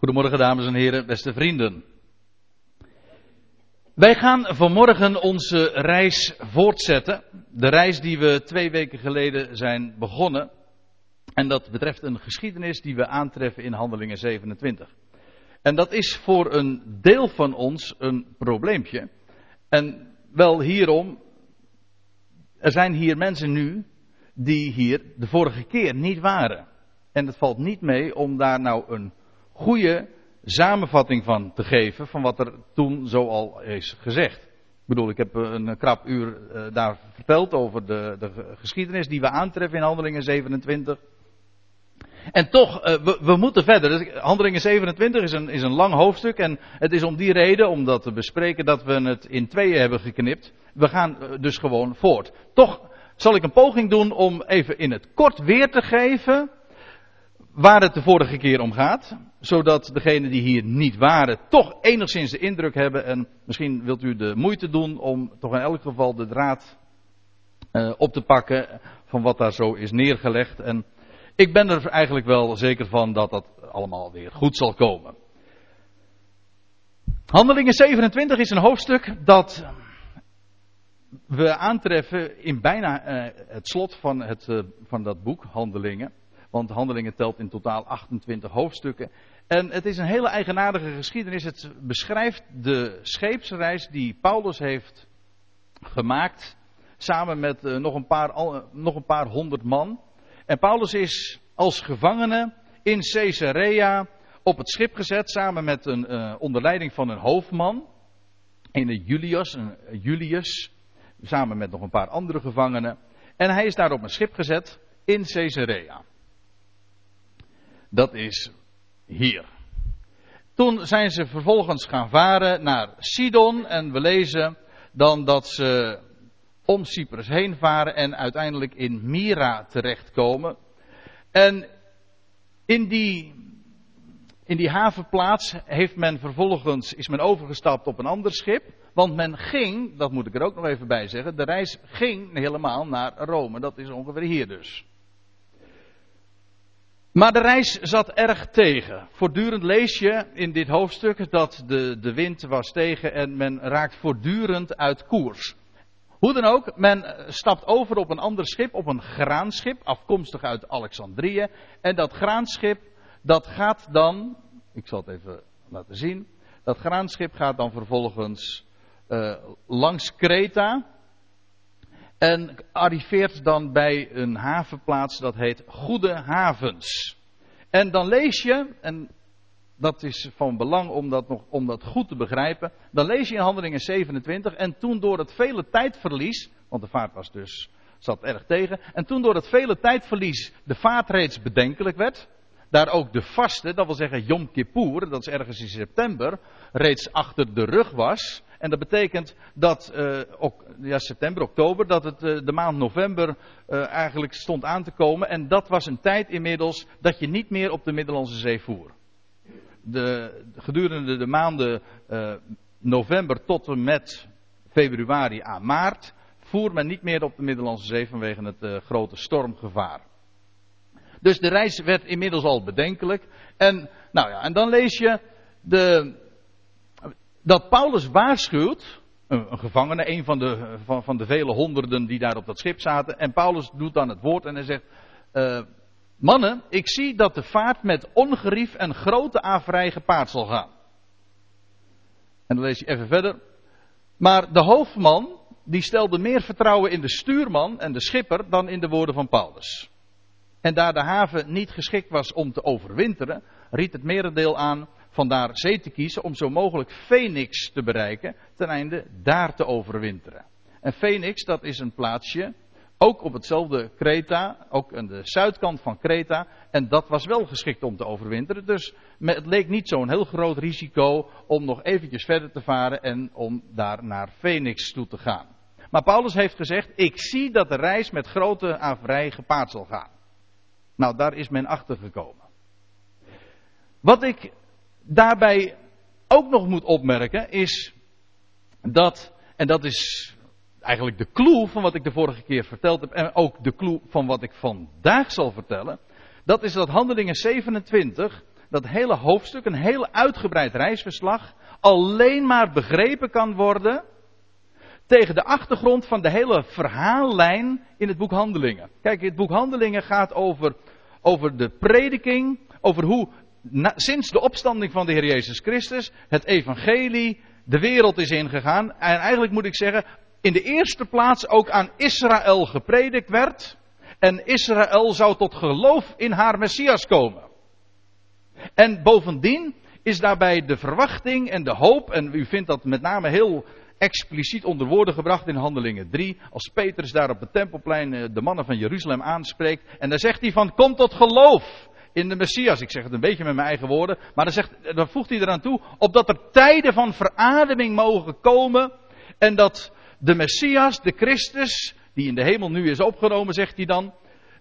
Goedemorgen dames en heren, beste vrienden. Wij gaan vanmorgen onze reis voortzetten. De reis die we twee weken geleden zijn begonnen. En dat betreft een geschiedenis die we aantreffen in Handelingen 27. En dat is voor een deel van ons een probleempje. En wel hierom, er zijn hier mensen nu die hier de vorige keer niet waren. En het valt niet mee om daar nou een goede samenvatting van te geven van wat er toen zo al is gezegd. Ik bedoel, ik heb een krap uur uh, daar verteld over de, de, geschiedenis die we aantreffen in Handelingen 27. En toch, uh, we, we, moeten verder. Dus Handelingen 27 is een, is een lang hoofdstuk en het is om die reden, om dat te bespreken, dat we het in tweeën hebben geknipt. We gaan uh, dus gewoon voort. Toch zal ik een poging doen om even in het kort weer te geven waar het de vorige keer om gaat. Zodat degenen die hier niet waren toch enigszins de indruk hebben. En misschien wilt u de moeite doen om toch in elk geval de draad uh, op te pakken van wat daar zo is neergelegd. En ik ben er eigenlijk wel zeker van dat dat allemaal weer goed zal komen. Handelingen 27 is een hoofdstuk dat we aantreffen in bijna uh, het slot van, het, uh, van dat boek, Handelingen. Want Handelingen telt in totaal 28 hoofdstukken. En het is een hele eigenaardige geschiedenis. Het beschrijft de scheepsreis die Paulus heeft gemaakt. Samen met uh, nog, een paar, al, nog een paar honderd man. En Paulus is als gevangene in Caesarea op het schip gezet. Samen met een uh, onder leiding van een hoofdman. De Julius, een Julius. Samen met nog een paar andere gevangenen. En hij is daar op een schip gezet in Caesarea. Dat is hier. Toen zijn ze vervolgens gaan varen naar Sidon en we lezen dan dat ze om Cyprus heen varen en uiteindelijk in Myra terechtkomen. En in die, in die havenplaats heeft men vervolgens, is men overgestapt op een ander schip. Want men ging, dat moet ik er ook nog even bij zeggen, de reis ging helemaal naar Rome. Dat is ongeveer hier dus. Maar de reis zat erg tegen. Voortdurend lees je in dit hoofdstuk dat de, de wind was tegen en men raakt voortdurend uit koers. Hoe dan ook, men stapt over op een ander schip, op een graanschip, afkomstig uit Alexandrië. En dat graanschip, dat gaat dan, ik zal het even laten zien, dat graanschip gaat dan vervolgens uh, langs Kreta. En arriveert dan bij een havenplaats dat heet Goede Havens. En dan lees je, en dat is van belang om dat, nog, om dat goed te begrijpen. Dan lees je in Handelingen 27. En toen door het vele tijdverlies. Want de vaart was dus, zat erg tegen. En toen door het vele tijdverlies de vaart reeds bedenkelijk werd. Daar ook de vaste, dat wil zeggen Yom Kippur, dat is ergens in september, reeds achter de rug was. En dat betekent dat ook, ja, september, oktober, dat het uh, de maand november uh, eigenlijk stond aan te komen. En dat was een tijd inmiddels dat je niet meer op de Middellandse Zee voer. De, gedurende de maanden november tot en met februari aan maart voer men niet meer op de Middellandse Zee vanwege het grote stormgevaar. Dus de reis werd inmiddels al bedenkelijk. En, nou ja, en dan lees je de, dat Paulus waarschuwt, een, gevangene, een van de, van, van, de vele honderden die daar op dat schip zaten. En Paulus doet dan het woord en hij zegt, uh, mannen, ik zie dat de vaart met ongerief en grote averij gepaard zal gaan. En dan lees je even verder. Maar de hoofdman, die stelde meer vertrouwen in de stuurman en de schipper dan in de woorden van Paulus. En daar de haven niet geschikt was om te overwinteren, riet het merendeel aan vandaar zee te kiezen om zo mogelijk Phoenix te bereiken, ten einde daar te overwinteren. En Phoenix, dat is een plaatsje, ook op hetzelfde Kreta, ook aan de zuidkant van Kreta, en dat was wel geschikt om te overwinteren. Dus het leek niet zo'n heel groot risico om nog eventjes verder te varen en om daar naar Phoenix toe te gaan. Maar Paulus heeft gezegd, ik zie dat de reis met grote averij gepaard zal gaan. Nou, daar is men achter gekomen. Wat ik daarbij ook nog moet opmerken is dat, en dat is eigenlijk de clue van wat ik de vorige keer verteld heb, en ook de clue van wat ik vandaag zal vertellen, dat is dat Handelingen 27 dat hele hoofdstuk, een heel uitgebreid reisverslag, alleen maar begrepen kan worden tegen de achtergrond van de hele verhaallijn in het boek Handelingen. Kijk, het boek Handelingen gaat over, over de prediking, over hoe sinds de opstanding van de Heer Jezus Christus het evangelie de wereld is ingegaan. En eigenlijk moet ik zeggen, in de eerste plaats ook aan Israël gepredikt werd. En Israël zou tot geloof in haar Messias komen. En bovendien is daarbij de verwachting en de hoop, en u vindt dat met name heel expliciet onder woorden gebracht in Handelingen 3, als Petrus daar op het tempelplein eh, de mannen van Jeruzalem aanspreekt, en daar zegt hij van, kom tot geloof in de Messias. Ik zeg het een beetje met mijn eigen woorden, maar dan, zegt, dan voegt hij eraan toe, opdat er tijden van verademing mogen komen, en dat de Messias, de Christus, die in de hemel nu is opgenomen, zegt hij dan,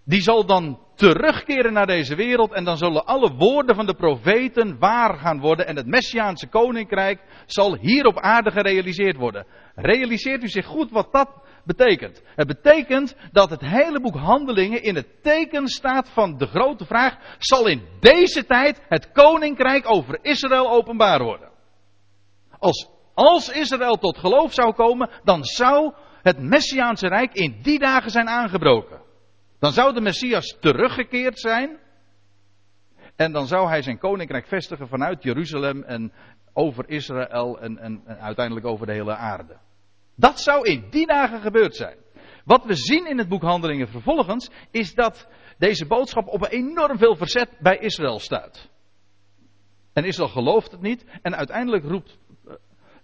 die zal dan terugkeren naar deze wereld en dan zullen alle woorden van de profeten waar gaan worden en het Messiaanse koninkrijk zal hier op aarde gerealiseerd worden. Realiseert u zich goed wat dat betekent? Het betekent dat het hele boek Handelingen in het teken staat van de grote vraag, zal in deze tijd het koninkrijk over Israël openbaar worden? Als, als Israël tot geloof zou komen, dan zou het Messiaanse rijk in die dagen zijn aangebroken. Dan zou de Messias teruggekeerd zijn. En dan zou hij zijn koninkrijk vestigen vanuit Jeruzalem en over Israël en, en, uiteindelijk over de hele aarde. Dat zou in die dagen gebeurd zijn. Wat we zien in het boek Handelingen vervolgens is dat deze boodschap op enorm veel verzet bij Israël stuit. En Israël gelooft het niet en uiteindelijk roept, eh,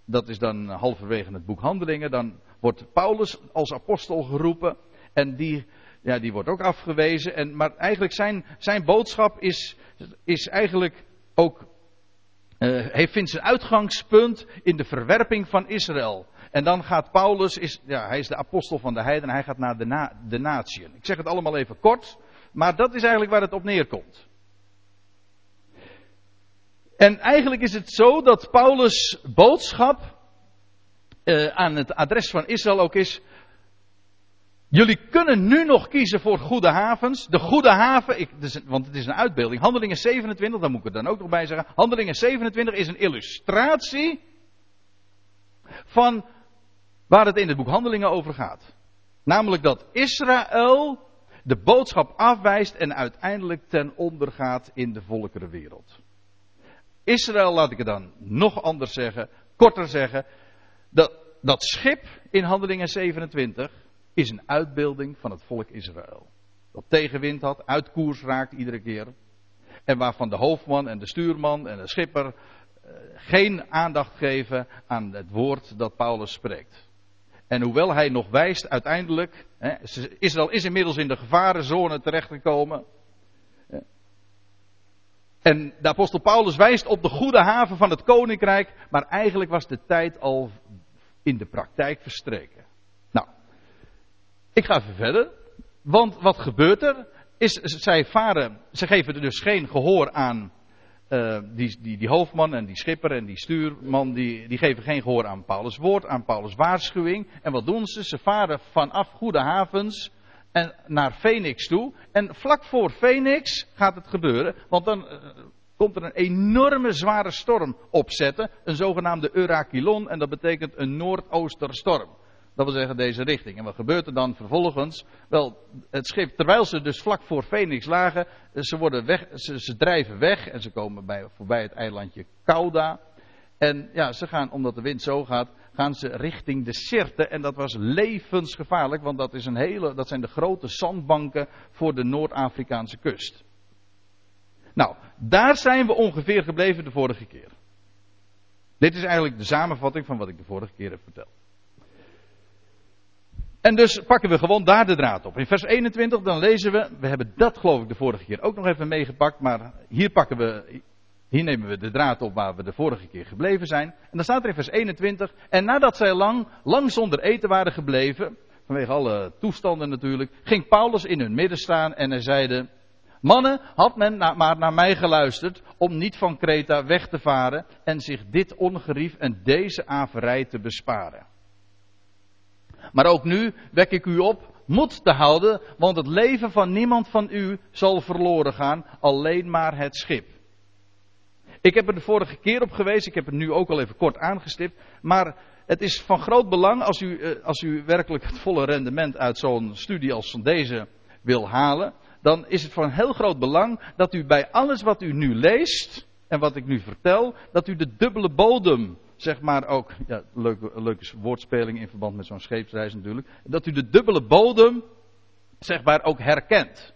dat is dan halverwege het boek Handelingen, dan wordt Paulus als apostel geroepen en die ja, die wordt ook afgewezen. En, maar eigenlijk zijn, zijn boodschap is, is eigenlijk ook, uh, vindt zijn uitgangspunt in de verwerping van Israël. En dan gaat Paulus, is, ja, hij is de apostel van de heiden, hij gaat naar de, na, de natieën. Ik zeg het allemaal even kort, maar dat is eigenlijk waar het op neerkomt. En eigenlijk is het zo dat Paulus' boodschap uh, aan het adres van Israël ook is: Jullie kunnen nu nog kiezen voor goede havens. De goede haven, ik, dus, want het is een uitbeelding. Handelingen 27, daar moet ik er dan ook nog bij zeggen. Handelingen 27 is een illustratie van waar het in het boek Handelingen over gaat. Namelijk dat Israël de boodschap afwijst en uiteindelijk ten onder gaat in de volkerenwereld. Israël, laat ik het dan nog anders zeggen, korter zeggen. Dat, dat schip in Handelingen 27 is een uitbeelding van het volk Israël. Dat tegenwind had, uit koers raakt iedere keer. En waarvan de hoofdman en de stuurman en de schipper eh, geen aandacht geven aan het woord dat Paulus spreekt. En hoewel hij nog wijst uiteindelijk, Israël is inmiddels in de gevarenzone terechtgekomen. En de apostel Paulus wijst op de goede haven van het koninkrijk, maar eigenlijk was de tijd al in de praktijk verstreken. Ik ga even verder. Want wat gebeurt er? Is, zij varen, ze geven er dus geen gehoor aan uh, die, die, die, hoofdman en die schipper en die stuurman, die, die geven geen gehoor aan Paulus' woord, aan Paulus' waarschuwing. En wat doen ze? Ze varen vanaf goede havens en naar Phoenix toe. En vlak voor Phoenix gaat het gebeuren, want dan uh, komt er een enorme zware storm opzetten. Een zogenaamde Eurakilon en dat betekent een noordoosterstorm. Dat wil zeggen deze richting. En wat gebeurt er dan vervolgens? Wel, het schip, terwijl ze dus vlak voor Phoenix lagen, ze, worden weg, ze, drijven weg en ze komen bij, voorbij het eilandje Cauda. En ja, ze gaan, omdat de wind zo gaat, gaan ze richting de Sirte. En dat was levensgevaarlijk, want dat, is een hele, dat zijn de grote zandbanken voor de Noord-Afrikaanse kust. Nou, daar zijn we ongeveer gebleven de vorige keer. Dit is eigenlijk de samenvatting van wat ik de vorige keer heb verteld. En dus pakken we gewoon daar de draad op. In vers 21 dan lezen we, we hebben dat geloof ik de vorige keer ook nog even meegepakt, maar hier pakken we, hier nemen we de draad op waar we de vorige keer gebleven zijn. En dan staat er in vers 21, en nadat zij lang, lang zonder eten waren gebleven, vanwege alle toestanden natuurlijk, ging Paulus in hun midden staan en hij zeide, mannen, had men maar naar mij geluisterd om niet van Kreta weg te varen en zich dit ongerief en deze averij te besparen. Maar ook nu wek ik u op moed te houden, want het leven van niemand van u zal verloren gaan, alleen maar het schip. Ik heb er de vorige keer op gewezen, ik heb het nu ook al even kort aangestipt. Maar het is van groot belang als u, eh, als u werkelijk het volle rendement uit zo'n studie als deze wil halen. Dan is het van heel groot belang dat u bij alles wat u nu leest en wat ik nu vertel, dat u de dubbele bodem, zeg maar ook, ja, leuke, leuke woordspeling in verband met zo'n scheepsreis natuurlijk, dat u de dubbele bodem, zeg maar, ook herkent.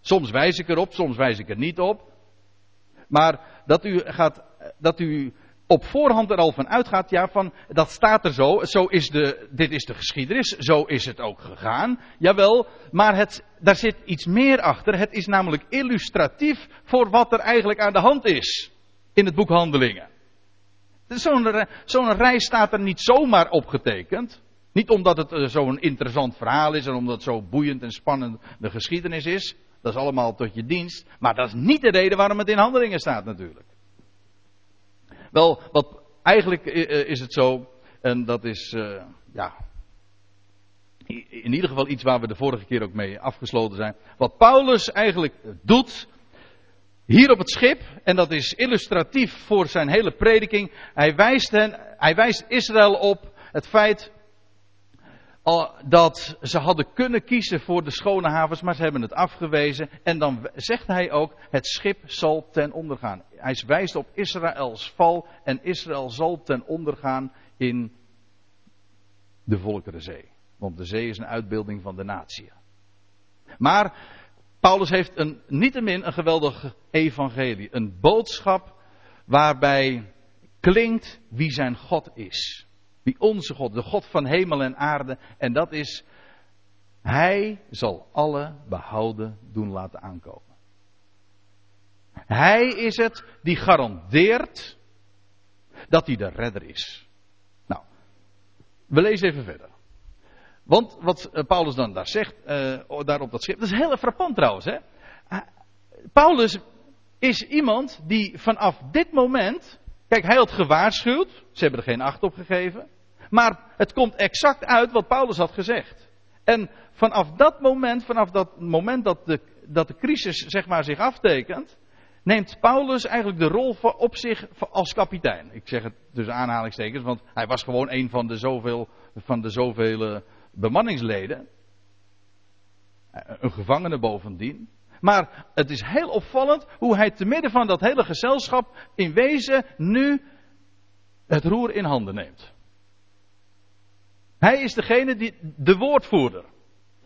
Soms wijs ik erop, soms wijs ik er niet op. Maar dat u gaat, dat u op voorhand er al van uitgaat, ja, van, dat staat er zo, zo is de, dit is de geschiedenis, zo is het ook gegaan. Jawel, maar het, daar zit iets meer achter. Het is namelijk illustratief voor wat er eigenlijk aan de hand is in het boek Handelingen. Zo'n zo reis staat er niet zomaar opgetekend. Niet omdat het eh, zo'n interessant verhaal is en omdat het zo boeiend en spannend de geschiedenis is. Dat is allemaal tot je dienst. Maar dat is niet de reden waarom het in handelingen staat natuurlijk. Wel, wat eigenlijk is het zo, en dat is, ja, in ieder geval iets waar we de vorige keer ook mee afgesloten zijn. Wat Paulus eigenlijk doet, hier op het schip, en dat is illustratief voor zijn hele prediking, hij wijst, hij wijst Israël op het feit dat ze hadden kunnen kiezen voor de schone havens, maar ze hebben het afgewezen. En dan zegt hij ook, het schip zal ten onder gaan. Hij wijst op Israëls val en Israël zal ten onder gaan in de Volkerenzee. Want de zee is een uitbeelding van de natie. Maar Paulus heeft een, niettemin een geweldig evangelie. Een boodschap waarbij klinkt wie zijn God is. Wie onze God, de God van hemel en aarde. En dat is, Hij zal alle behouden doen laten aankomen. Hij is het die garandeert dat hij de redder is. Nou, we lezen even verder. Want wat eh, Paulus dan daar zegt, uh, daar op dat schip, dat is heel frappant trouwens. Hè? Paulus is iemand die vanaf dit moment Kijk, hij had gewaarschuwd. Ze hebben er geen acht op gegeven. Maar het komt exact uit wat Paulus had gezegd. En vanaf dat moment, vanaf dat moment dat de, dat de crisis zeg maar zich aftekent, neemt Paulus eigenlijk de rol op zich als kapitein. Ik zeg het tussen aanhalingstekens, want hij was gewoon een van de zoveel, van de zoveel bemanningsleden. Een gevangene bovendien. Maar het is heel opvallend hoe hij te midden van dat hele gezelschap in wezen nu het roer in handen neemt. Hij is degene die de woordvoerder.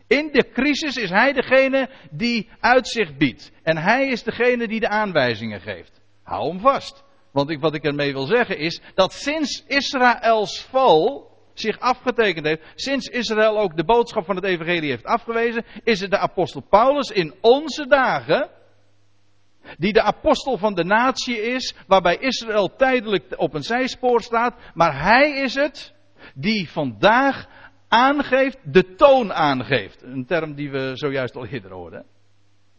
In de crisis is hij degene die uitzicht biedt. En hij is degene die de aanwijzingen geeft. Hou hem vast. Want ik, wat ik ermee wil zeggen is dat sinds Israëls val zich afgetekend heeft, sinds Israël ook de boodschap van het evangelie heeft afgewezen, is het de apostel Paulus in onze dagen, die de apostel van de natie is, waarbij Israël tijdelijk op een zijspoor staat, maar hij is het die vandaag aangeeft, de toon aangeeft. Een term die we zojuist al eerder hoorden.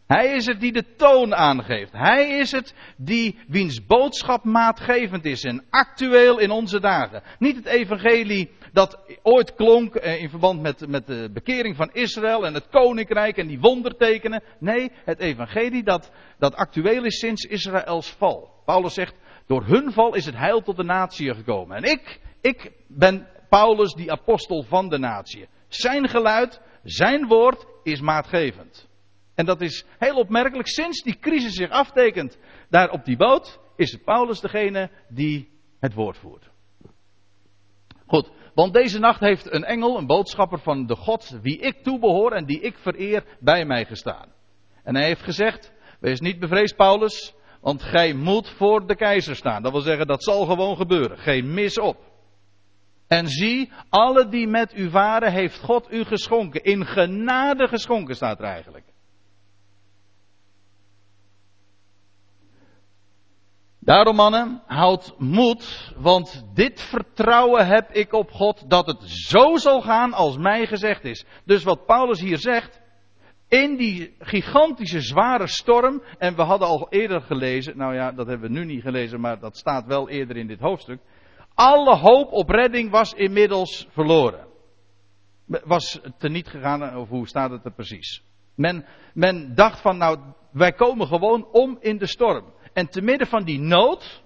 Hij is het die de toon aangeeft. Hij is het die wiens boodschap maatgevend is en actueel in onze dagen. Niet het evangelie dat ooit klonk eh, in verband met, met de bekering van Israël en het koninkrijk en die wondertekenen. Nee, het evangelie dat, dat actueel is sinds Israëls val. Paulus zegt, door hun val is het heil tot de natie gekomen. En ik, ik ben Paulus, die apostel van de natie. Zijn geluid, zijn woord is maatgevend. En dat is heel opmerkelijk. Sinds die crisis zich aftekent daar op die boot, is Paulus degene die het woord voert. Goed, want deze nacht heeft een engel, een boodschapper van de God, wie ik toebehoor en die ik vereer, bij mij gestaan. En hij heeft gezegd, wees niet bevreesd Paulus, want gij moet voor de keizer staan. Dat wil zeggen, dat zal gewoon gebeuren. Geen mis op. En zie, alle die met u varen, heeft God u geschonken. In genade geschonken staat er eigenlijk. Daarom mannen, houd moed, want dit vertrouwen heb ik op God dat het zo zal gaan als mij gezegd is. Dus wat Paulus hier zegt, in die gigantische zware storm, en we hadden al eerder gelezen, nou ja, dat hebben we nu niet gelezen, maar dat staat wel eerder in dit hoofdstuk. Alle hoop op redding was inmiddels verloren. Was teniet gegaan, of hoe staat het er precies? Men, men dacht van, nou, wij komen gewoon om in de storm. En te midden van die nood,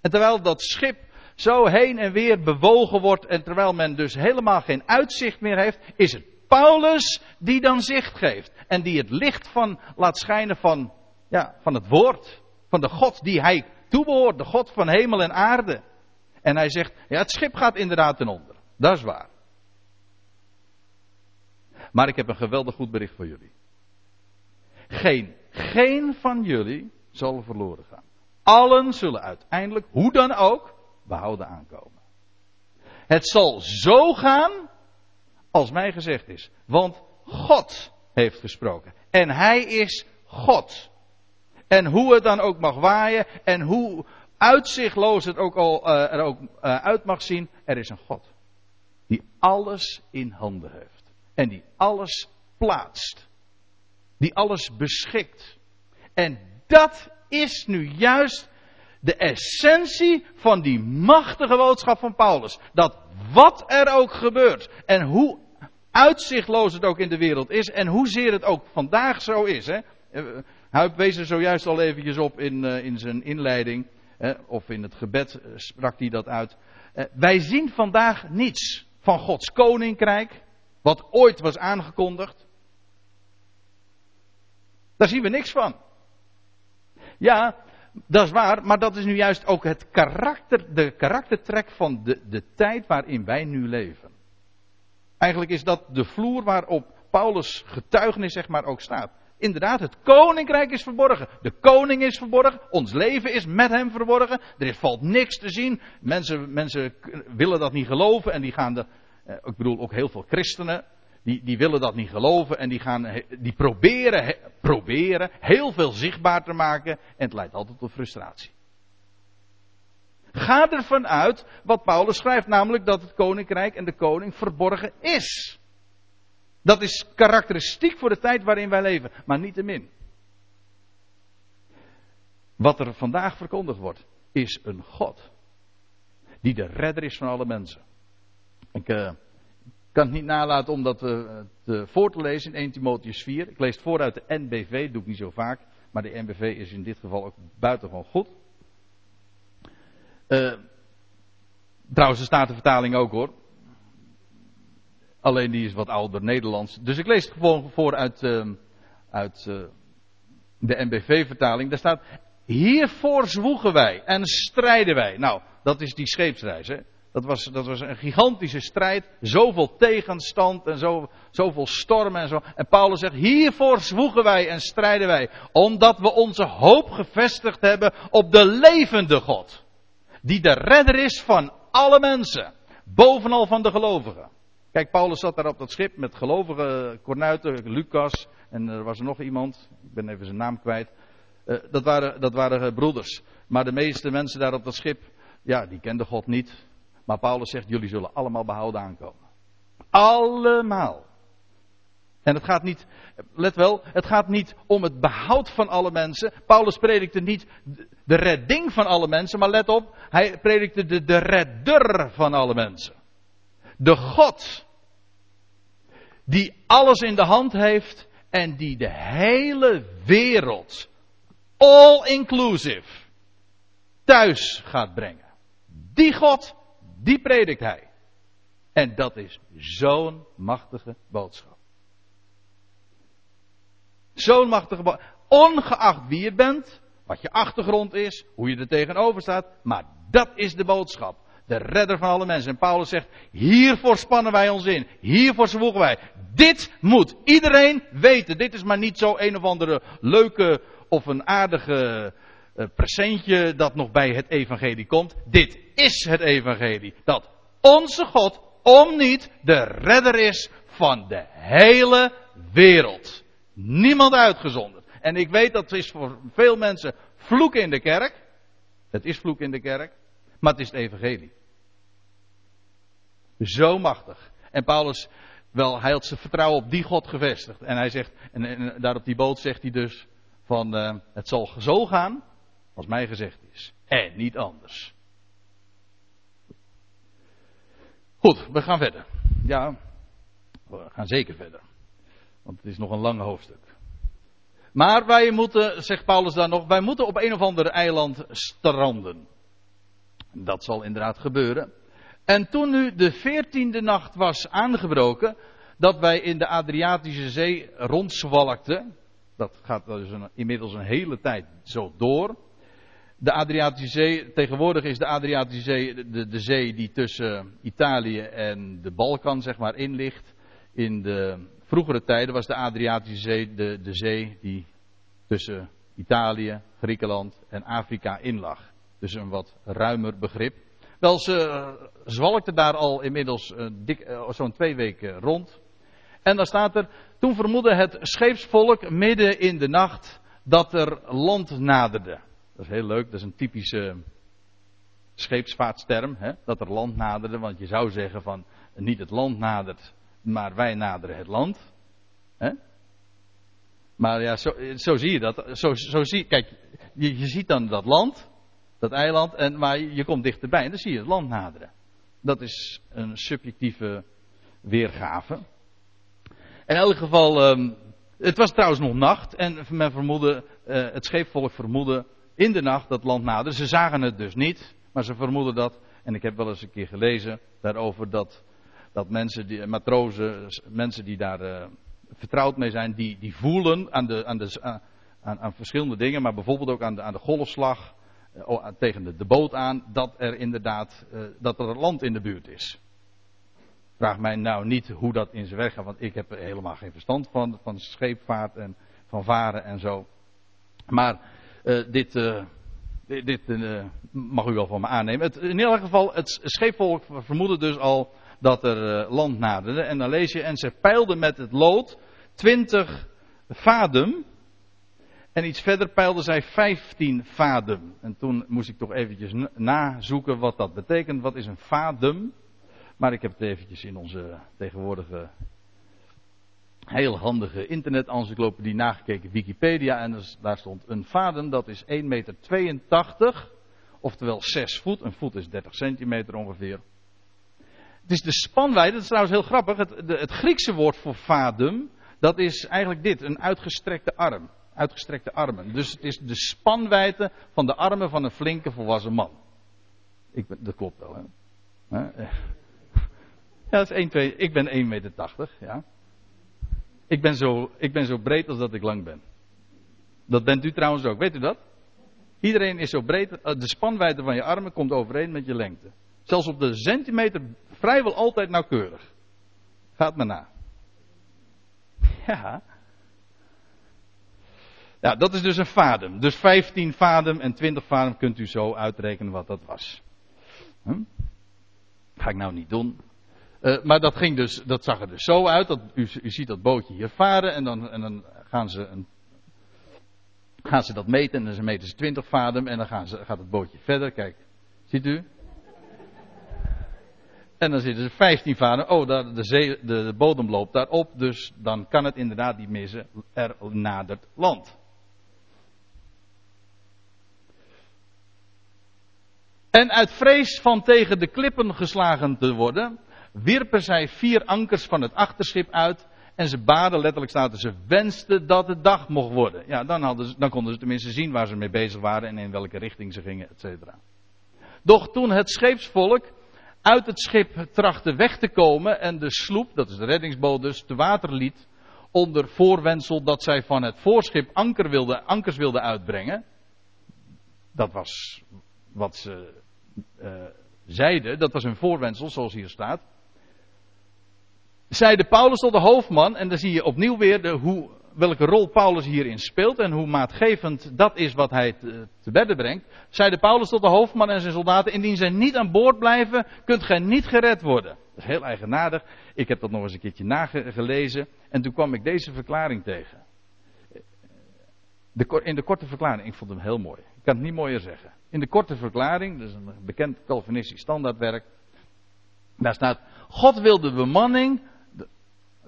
En terwijl dat schip zo heen en weer bewogen wordt en terwijl men dus helemaal geen uitzicht meer heeft, is het Paulus die dan zicht geeft. En die het licht van laat schijnen van, ja, van het woord. Van de God die hij toebehoort. De God van hemel en aarde. En hij zegt, ja het schip gaat inderdaad ten onder. Dat is waar. Maar ik heb een geweldig goed bericht voor jullie. Geen, geen van jullie zal verloren gaan. Allen zullen uiteindelijk, hoe dan ook, behouden aankomen. Het zal zo gaan als mij gezegd is. Want God heeft gesproken. En Hij is God. En hoe het dan ook mag waaien en hoe uitzichtloos het ook al uh, er ook uh, uit mag zien, er is een God. Die alles in handen heeft. En die alles plaatst. Die alles beschikt. En dat is nu juist de essentie van die machtige boodschap van Paulus. Dat wat er ook gebeurt en hoe uitzichtloos het ook in de wereld is en hoezeer het ook vandaag zo is. Hè. Hij wees er zojuist al eventjes op in, uh, in zijn inleiding, hè, of in het gebed uh, sprak hij dat uit. Wij zien vandaag niets van Gods koninkrijk, wat ooit was aangekondigd. Daar zien we niks van. Ja, dat is waar, maar dat is nu juist ook het karakter, de karaktertrek van de, de tijd waarin wij nu leven. Eigenlijk is dat de vloer waarop Paulus getuigenis zeg maar ook staat. Inderdaad, het koninkrijk is verborgen. De koning is verborgen. Ons leven is met hem verborgen. Er valt niks te zien. Mensen, mensen willen dat niet geloven en die gaan de, eh, ik bedoel ook heel veel christenen, die, die willen dat niet geloven en die, gaan, die proberen, proberen heel veel zichtbaar te maken en het leidt altijd tot frustratie. Ga ervan uit wat Paulus schrijft, namelijk dat het koninkrijk en de koning verborgen is. Dat is karakteristiek voor de tijd waarin wij leven, maar niet te min. Wat er vandaag verkondigd wordt, is een God. Die de redder is van alle mensen. Ik uh, kan het niet nalaten om dat uh, te, voor te lezen in 1 Timotheus 4. Ik lees het voor uit de NBV, doe ik niet zo vaak. Maar de NBV is in dit geval ook buitengewoon goed. Uh, trouwens, er staat de vertaling ook hoor. Alleen die is wat ouder Nederlands. Dus ik lees het gewoon voor uit, uh, uit de NBV-vertaling. Daar staat: Hiervoor zwoegen wij en strijden wij. Nou, dat is die scheepsreis. Hè? Dat, was, dat was een gigantische strijd. Zoveel tegenstand en zo, zoveel stormen en zo. En Paulus zegt: Hiervoor zwoegen wij en strijden wij. Omdat we onze hoop gevestigd hebben op de levende God die de redder is van alle mensen. Bovenal van de gelovigen. Kijk, Paulus zat daar op dat schip met gelovige kornuiten, Lucas en er was er nog iemand, ik ben even zijn naam kwijt. Uh, dat waren, dat waren broeders. Maar de meeste mensen daar op dat schip, ja, die kenden God niet. Maar Paulus zegt, jullie zullen allemaal behouden aankomen. Allemaal. En het gaat niet, let wel, het gaat niet om het behoud van alle mensen. Paulus predikte niet de redding van alle mensen, maar let op, hij predikte de, de redder van alle mensen. De God die alles in de hand heeft en die de hele wereld, all inclusive, thuis gaat brengen. Die God, die predikt hij. En dat is zo'n machtige boodschap. Zo'n machtige Ongeacht wie je bent, wat je achtergrond is, hoe je er tegenover staat. Maar dat is de boodschap. De redder van alle mensen. En Paulus zegt, hiervoor spannen wij ons in. Hiervoor zwoegen wij. Dit moet iedereen weten. Dit is maar niet zo een of andere leuke of een aardige presentje dat nog bij het evangelie komt. Dit is het evangelie. Dat onze God om niet de redder is van de hele wereld. Niemand uitgezonderd. En ik weet dat is voor veel mensen vloek in de kerk. Het is vloek in de kerk. Maar het is het evangelie. Zo machtig. En Paulus, wel, hij had zijn vertrouwen op die God gevestigd. En hij zegt, en, daar op die boot zegt hij dus, van uh, het zal zo gaan als mij gezegd is. En niet anders. Goed, we gaan verder. Ja, we gaan zeker verder. Want het is nog een lang hoofdstuk. Maar wij moeten, zegt Paulus daar nog, wij moeten op een of ander eiland stranden. Dat zal inderdaad gebeuren. En toen nu de veertiende nacht was aangebroken, dat wij in de Adriatische Zee rondzwalkten. Dat gaat dus inmiddels een hele tijd zo door. De Adriatische Zee, tegenwoordig is de Adriatische Zee de, de zee die tussen Italië en de Balkan zeg maar in ligt. In de vroegere tijden was de Adriatische Zee de, de zee die tussen Italië, Griekenland en Afrika in lag. Dus een wat ruimer begrip. Wel, ze uh, zwalkte daar al inmiddels uh, uh, zo'n twee weken rond. En dan staat er, toen vermoedde het scheepsvolk midden in de nacht dat er land naderde. Dat is heel leuk, dat is een typische scheepsvaartsterm, hè? dat er land naderde. Want je zou zeggen van, niet het land nadert, maar wij naderen het land. Hè? Maar ja, zo, zo, zie je dat. Zo, zo zie, kijk, je, ziet dan dat land, dat eiland, en, maar je komt dichterbij en dan zie je het land naderen. Dat is een subjectieve weergave. In elk geval, um, het was trouwens nog nacht en men vermoedde, uh, het scheepvolk vermoedde in de nacht dat land naderde. Ze zagen het dus niet, maar ze vermoeden dat. En ik heb wel eens een keer gelezen daarover dat, dat mensen, die, matrozen, mensen die daar uh, vertrouwd mee zijn, die, die voelen aan, de, aan, de, aan, aan verschillende dingen, maar bijvoorbeeld ook aan de, aan de golfslag uh, tegen de, de, boot aan, dat er inderdaad uh, dat er land in de buurt is. Vraag mij nou niet hoe dat in zijn werk gaat, want ik heb helemaal geen verstand van, van scheepvaart en van varen en zo. Maar dit, uh, dit uh, mag u wel van me aannemen. In ieder geval, het scheepvolk vermoedde dus al dat er land naderde. En dan lees je, en ze peilden met het lood 20 vadem. En iets verder peilden zij 15 vadem. En toen moest ik toch eventjes nazoeken wat dat betekent. Wat is een vadem? Maar ik heb het eventjes in onze tegenwoordige heel handige internet-encyclopedie nagekeken, Wikipedia. En daar stond een vadem, dat is 1,82 meter. Oftewel 6 voet. Een voet is 30 centimeter ongeveer. Het is de spanwijdte, dat is trouwens heel grappig. Het, het Griekse woord voor vadem, dat is eigenlijk dit: een uitgestrekte arm. Uitgestrekte armen. Dus het is de spanwijdte van de armen van een flinke volwassen man. Ik dat klopt wel, hè? Ja, dat is 1, 2, ik ben 1,80 meter, ja. Ik ben, zo, ik ben zo breed als dat ik lang ben. Dat bent u trouwens ook, weet u dat? Iedereen is zo breed, de spanwijdte van je armen komt overeen met je lengte. Zelfs op de centimeter vrijwel altijd nauwkeurig. Gaat maar na. Ja. Ja, dat is dus een vadem. Dus 15 vadem en 20 vadem kunt u zo uitrekenen wat dat was. Hm? Ga ik nou niet doen. Uh, maar dat, ging dus, dat zag er dus zo uit. Dat, u, u ziet dat bootje hier varen en dan, en dan gaan, ze een, gaan ze dat meten. En dan meten ze 20 vadem en dan gaan ze, gaat het bootje verder. Kijk, ziet u? En dan zitten ze 15 vadem. Oh, daar, de, de, de bodem loopt daarop. Dus dan kan het inderdaad niet missen. Er nadert land. En uit vrees van tegen de klippen geslagen te worden, wierpen zij vier ankers van het achterschip uit. En ze baden, letterlijk staat er, ze wensten dat het dag mocht worden. Ja, dan, hadden ze, dan konden ze tenminste zien waar ze mee bezig waren en in welke richting ze gingen, et cetera. Doch toen het scheepsvolk uit het schip trachtte weg te komen en de sloep, dat is de reddingsboot dus, te water liet, onder voorwendsel dat zij van het voorschip anker wilde, ankers wilden uitbrengen. Dat was wat ze uh, zeiden, dat was hun voorwendsel, zoals hier staat zeide Paulus tot de hoofdman, en dan zie je opnieuw weer de, hoe, welke rol Paulus hierin speelt en hoe maatgevend dat is wat hij te, bedden brengt. Zeide Paulus tot de hoofdman en zijn soldaten, indien zij niet aan boord blijven, kunt gij niet gered worden. Dat is heel eigenaardig. Ik heb dat nog eens een keertje nagelezen en toen kwam ik deze verklaring tegen. De, in de korte verklaring, ik vond hem heel mooi. Ik kan het niet mooier zeggen. In de korte verklaring, dat is een bekend Calvinistisch standaardwerk, daar staat, God wil de bemanning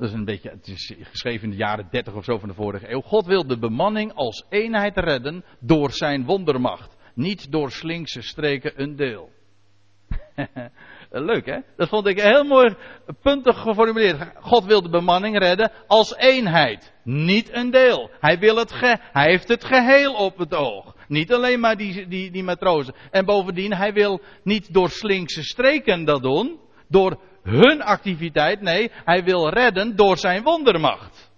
is een beetje, het is geschreven in de jaren 30 of zo van de vorige eeuw. God wil de bemanning als eenheid redden door zijn wondermacht. Niet door slinkse streken een deel. leuk hè? Dat vond ik heel mooi puntig geformuleerd. God wil de bemanning redden als eenheid. Niet een deel. Hij wil het hij heeft het geheel op het oog. Niet alleen maar die, die, die matrozen. En bovendien, hij wil niet door slinkse streken dat doen. Door hun activiteit. Nee, hij wil redden door zijn wondermacht.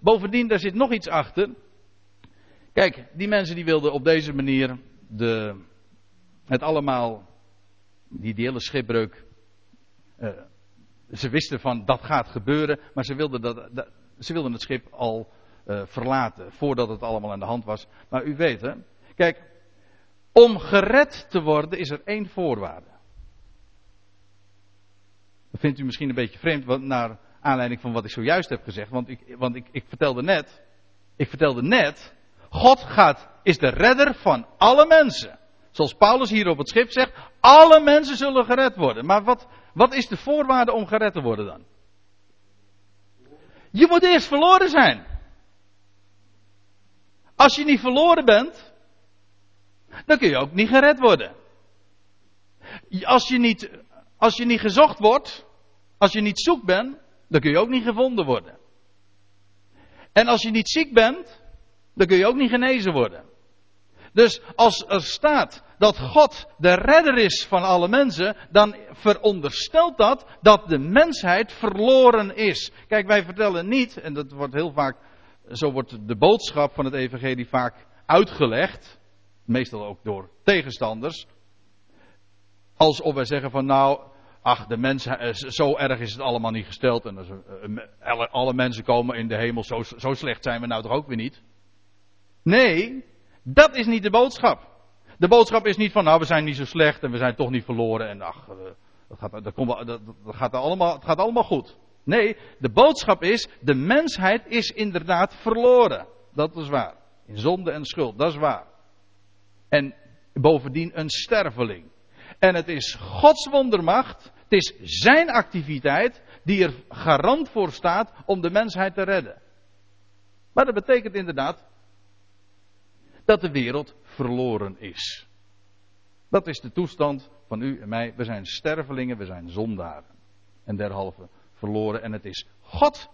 Bovendien, daar zit nog iets achter. Kijk, die mensen die wilden op deze manier de, het allemaal, die, die hele schipbreuk, uh, ze wisten van dat gaat gebeuren, maar ze wilden, dat, ze wilden het schip al uh, verlaten voordat het allemaal aan de hand was. Maar u weet hè, kijk, om gered te worden is er één voorwaarde. Dat vindt u misschien een beetje vreemd, naar aanleiding van wat ik zojuist heb gezegd, want ik, want ik, ik vertelde net, ik vertelde net God gaat, is de redder van alle mensen. Zoals Paulus hier op het schip zegt, alle mensen zullen gered worden. Maar wat, wat is de voorwaarde om gered te worden dan? Je moet eerst verloren zijn. Als je niet verloren bent, dan kun je ook niet gered worden. Als je niet, als je niet gezocht wordt, als je niet zoek bent, dan kun je ook niet gevonden worden. En als je niet ziek bent, dan kun je ook niet genezen worden. Dus als er staat dat God de redder is van alle mensen, dan veronderstelt dat dat de mensheid verloren is. Kijk, wij vertellen niet, en dat wordt heel vaak, zo wordt de boodschap van het evangelie vaak uitgelegd, meestal ook door tegenstanders, alsof wij zeggen van nou, ach, de mens, eh, zo erg is het allemaal niet gesteld en eh, alle mensen komen in de hemel, zo, zo slecht zijn we nou toch ook weer niet. Nee, dat is niet de boodschap. De boodschap is niet van, nou, we zijn niet zo slecht en we zijn toch niet verloren en ach, eh, dat gaat, dat, dat, dat gaat allemaal, het gaat allemaal goed. Nee, de boodschap is, de mensheid is inderdaad verloren. Dat is waar. In zonde en schuld, dat is waar. En bovendien een sterveling. En het is Gods wondermacht, het is zijn activiteit die er garant voor staat om de mensheid te redden. Maar dat betekent inderdaad dat de wereld verloren is. Dat is de toestand van u en mij. We zijn stervelingen, we zijn zondaren. En derhalve verloren. En het is God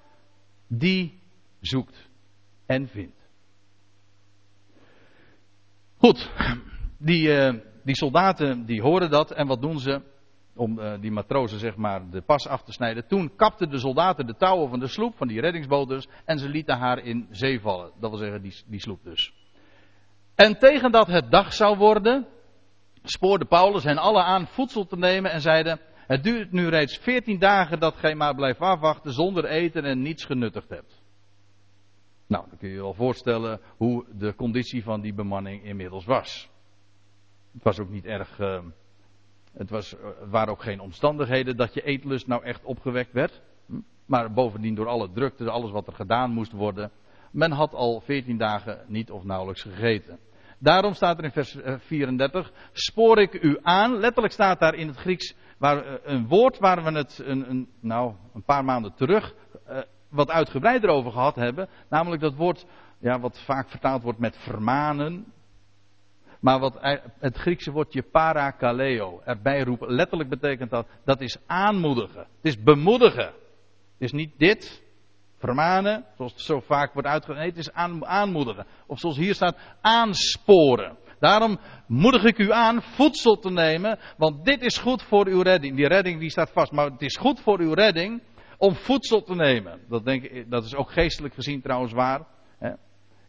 die zoekt en vindt. Goed, die, uh, die soldaten die horen dat en wat doen ze? Om uh, die matrozen zeg maar de pas af te snijden. Toen kapten de soldaten de touwen van de sloep, van die reddingsboot dus. En ze lieten haar in zee vallen. Dat wil zeggen die, die sloep dus. En tegen dat het dag zou worden, spoorde Paulus hen alle aan voedsel te nemen en zeiden: Het duurt nu reeds veertien dagen dat gij maar blijft afwachten zonder eten en niets genuttigd hebt. Nou, dan kun je je wel voorstellen hoe de conditie van die bemanning inmiddels was. Het was ook niet erg. Uh, het, was, waren ook geen omstandigheden dat je eetlust nou echt opgewekt werd. Maar bovendien door alle drukte, alles wat er gedaan moest worden. Men had al veertien dagen niet of nauwelijks gegeten. Daarom staat er in vers 34, eh, spoor ik u aan. Letterlijk staat daar in het Grieks waar, eh, een woord waar we het een, een, nou, een paar maanden terug wat uitgebreider over gehad hebben. Namelijk dat woord ja, wat vaak vertaald wordt met vermanen. Maar wat het Griekse woordje parakaleo erbij roepen, letterlijk betekent dat, dat is aanmoedigen. Het is bemoedigen. Het is niet dit, Vermanen, zoals het zo vaak wordt uitgelegd. Nee, het is aanmoedigen. Of zoals hier staat, aansporen. Daarom moedig ik u aan voedsel te nemen, want dit is goed voor uw redding. Die redding die staat vast, maar het is goed voor uw redding om voedsel te nemen. Dat, denk ik, dat is ook geestelijk gezien trouwens waar.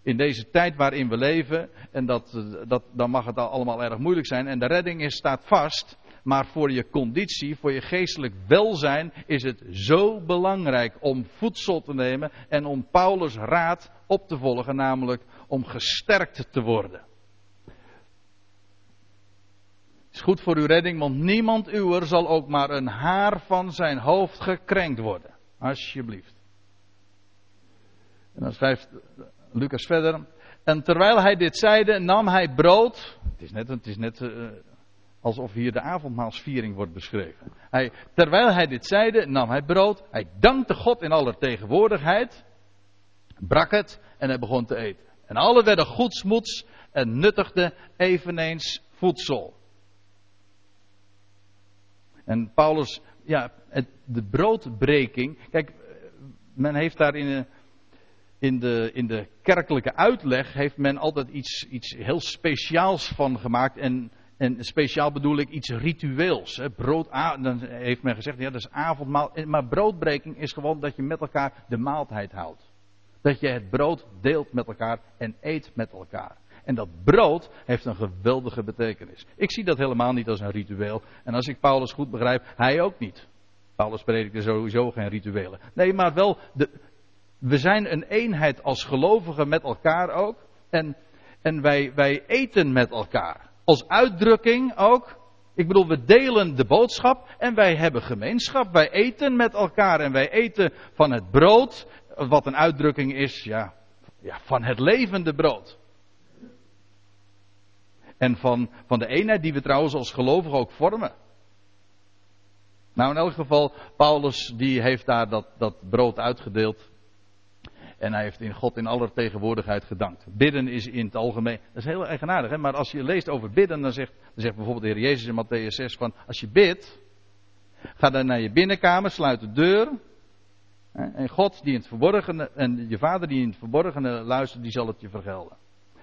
In deze tijd waarin we leven, en dat, dat, dan mag het allemaal erg moeilijk zijn. En de redding is, staat vast. Maar voor je conditie, voor je geestelijk welzijn, is het zo belangrijk om voedsel te nemen en om Paulus' raad op te volgen, namelijk om gesterkt te worden. Het is goed voor uw redding, want niemand uwer zal ook maar een haar van zijn hoofd gekrenkt worden. Alsjeblieft. En dan schrijft Lucas verder. En terwijl hij dit zeide, nam hij brood. Het is net, het is net uh, alsof hier de avondmaalsviering wordt beschreven. Hij, terwijl hij dit zeide, nam hij brood. Hij dankte God in aller tegenwoordigheid. Brak het en hij begon te eten. En alle werden goedsmoeds en nuttigden eveneens voedsel. En Paulus, ja, het, de broodbreking. Kijk, men heeft daar in, in, de, in de kerkelijke uitleg heeft men altijd iets, iets heel speciaals van gemaakt. En, en speciaal bedoel ik iets ritueels. Hè. Brood, dan heeft men gezegd, ja, dat is avondmaal. Maar broodbreking is gewoon dat je met elkaar de maaltijd houdt. Dat je het brood deelt met elkaar en eet met elkaar. En dat brood heeft een geweldige betekenis. Ik zie dat helemaal niet als een ritueel. En als ik Paulus goed begrijp, hij ook niet. Paulus predikte sowieso geen rituelen. Nee, maar wel, de, we zijn een eenheid als gelovigen met elkaar ook. En, en wij, wij eten met elkaar. Als uitdrukking ook. Ik bedoel, we delen de boodschap en wij hebben gemeenschap. Wij eten met elkaar en wij eten van het brood. Wat een uitdrukking is, ja, ja van het levende brood. En van, van de eenheid die we trouwens als gelovigen ook vormen. Nou, in elk geval, Paulus die heeft daar dat, dat brood uitgedeeld. En hij heeft in God in aller tegenwoordigheid gedankt. Bidden is in het algemeen. Dat is heel eigenaardig, hè? maar als je leest over bidden, dan zegt, dan zegt bijvoorbeeld de Heer Jezus in Matthäus 6 van: Als je bidt, ga dan naar je binnenkamer, sluit de deur. En God die in het verborgene, en je vader die in het verborgene luistert, die zal het je vergelden.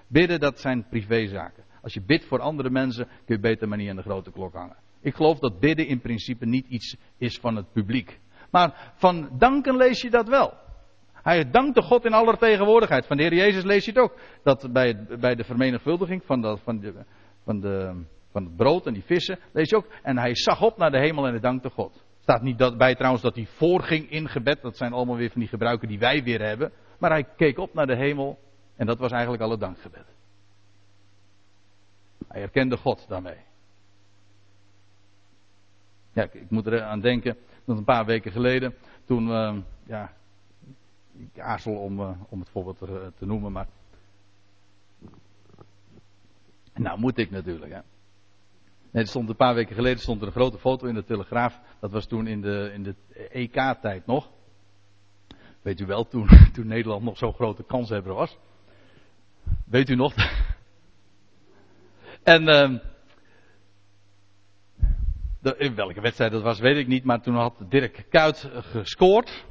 Bidden, dat zijn privézaken. Als je bidt voor andere mensen, kun je beter maar niet aan de grote klok hangen. Ik geloof dat bidden in principe niet iets is van het publiek. Maar van danken lees je dat wel. Hij dankte God in aller tegenwoordigheid. Van de Heer Jezus lees je het ook. Dat bij, bij de vermenigvuldiging van, dat, van, de, van, de, van het brood en die vissen, lees je ook. En hij zag op naar de hemel en hij dankte God. Staat niet dat, bij trouwens dat hij voorging in gebed. Dat zijn allemaal weer van die gebruiken die wij weer hebben. Maar hij keek op naar de hemel en dat was eigenlijk al het dankgebed. Hij herkende God daarmee. Ja, ik, moet er aan denken dat een paar weken geleden, toen, uh, ja, ik aarzel om, uh, om het voorbeeld te, te, noemen, maar. Nou, moet ik natuurlijk, hè. Nee, er stond een paar weken geleden stond er een grote foto in de Telegraaf. Dat was toen in de, in de EK-tijd nog. Weet u wel, toen, toen Nederland nog zo'n grote kanshebber was. Weet u nog? En uh, in welke wedstrijd dat was, weet ik niet. Maar toen had Dirk Kuyt gescoord.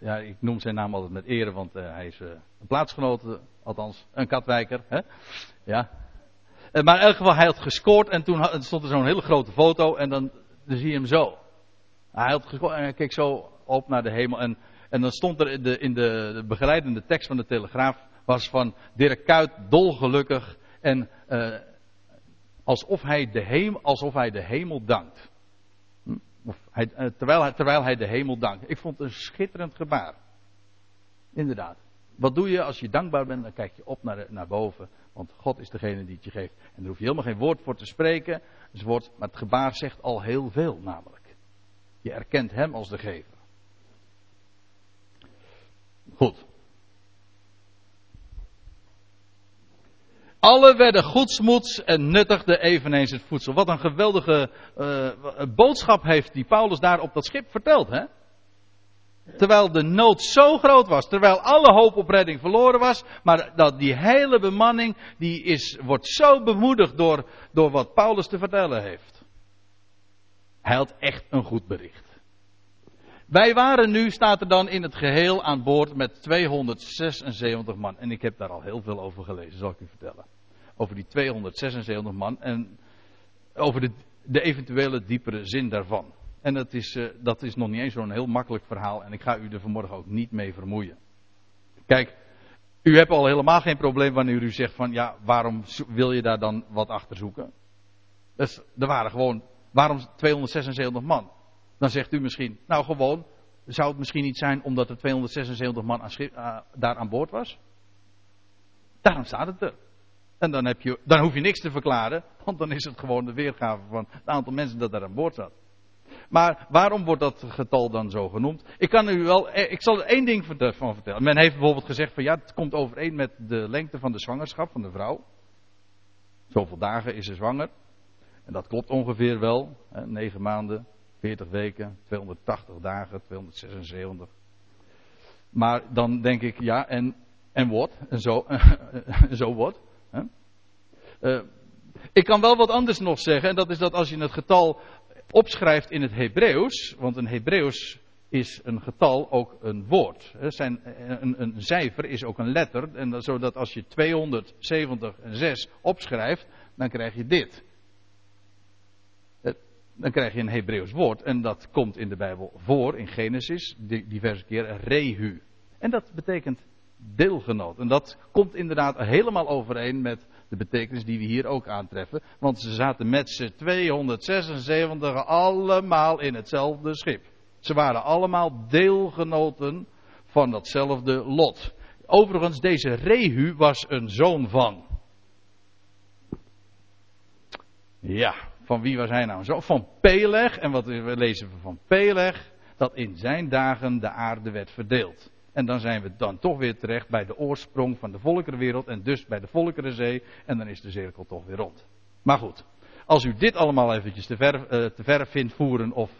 Ja, ik noem zijn naam altijd met ere, want uh, hij is uh, een plaatsgenoot, althans een Katwijker. Hè? Ja. Maar in elk geval, hij had gescoord en toen stond er zo'n hele grote foto en dan, zie je hem zo. Hij had gescoord en hij keek zo op naar de hemel en, en dan stond er in de, in de, de begeleidende tekst van de Telegraaf was van Dirk Kuyt dolgelukkig en alsof hij de hemel, alsof hij de hemel dankt. Eh, terwijl, hij, terwijl hij de hemel dankt. Ik vond het een schitterend gebaar. Inderdaad. Wat doe je als je dankbaar bent? Dan kijk je op naar, naar boven. Want God is degene die het je geeft. En daar hoef je helemaal geen woord voor te spreken. Dus woord, maar het gebaar zegt al heel veel namelijk. Je erkent hem als de gever. Goed. Alle werden goedsmoeds en nuttigden eveneens het voedsel. Wat een geweldige uh, boodschap heeft die Paulus daar op dat schip verteld. Hè? Terwijl de nood zo groot was, terwijl alle hoop op redding verloren was, maar dat die hele bemanning, die is, wordt zo bemoedigd door, door wat Paulus te vertellen heeft. Hij had echt een goed bericht. Wij waren nu, staat er dan in het geheel aan boord met 276 man. En ik heb daar al heel veel over gelezen, zal ik u vertellen. Over die 276 man en over de, de eventuele diepere zin daarvan. En dat is, uh, dat is nog niet eens zo'n heel makkelijk verhaal en ik ga u er vanmorgen ook niet mee vermoeien. Kijk, u hebt al helemaal geen probleem wanneer u zegt van ja, waarom wil je daar dan wat achter zoeken? Dus, er waren gewoon, waarom 276 man? Dan zegt u misschien, nou gewoon, zou het misschien niet zijn omdat er 276 man aan schip, uh, daar aan boord was? Daarom staat het er. En dan, heb je, dan hoef je niks te verklaren, want dan is het gewoon de weergave van het aantal mensen dat daar aan boord zat. Maar waarom wordt dat getal dan zo genoemd? Ik kan u wel, eh, ik zal er één ding van vertellen. Men heeft bijvoorbeeld gezegd van ja, het komt overeen met de lengte van de zwangerschap van de vrouw. Zoveel dagen is ze zwanger. En dat klopt ongeveer wel. Hè, 9 maanden, 40 weken, 280 dagen, 276. Maar dan denk ik, ja, en, en wat? En zo, en zo wat? Uh, ik kan wel wat anders nog zeggen, en dat is dat als je het getal opschrijft in het Hebreeuws, want een Hebreeuws is een getal ook een woord. Zijn, een, een cijfer is ook een letter. En dat, zodat als je 276 opschrijft, dan krijg je dit. Dan krijg je een Hebreeuws woord. En dat komt in de Bijbel voor, in Genesis, diverse keren, rehu. En dat betekent deelgenoot. En dat komt inderdaad helemaal overeen met de betekenis die we hier ook aantreffen. Want ze zaten met z'n 276 allemaal in hetzelfde schip. Ze waren allemaal deelgenoten van datzelfde lot. Overigens, deze Rehu was een zoon van. Ja, van wie was hij nou? Zo, van Peleg. En wat lezen we van Peleg? Dat in zijn dagen de aarde werd verdeeld. En dan zijn we dan toch weer terecht bij de oorsprong van de volkerenwereld en dus bij de volkerenzee. En dan is de cirkel toch weer rond. Maar goed, als u dit allemaal eventjes te ver, uh, te ver vindt voeren of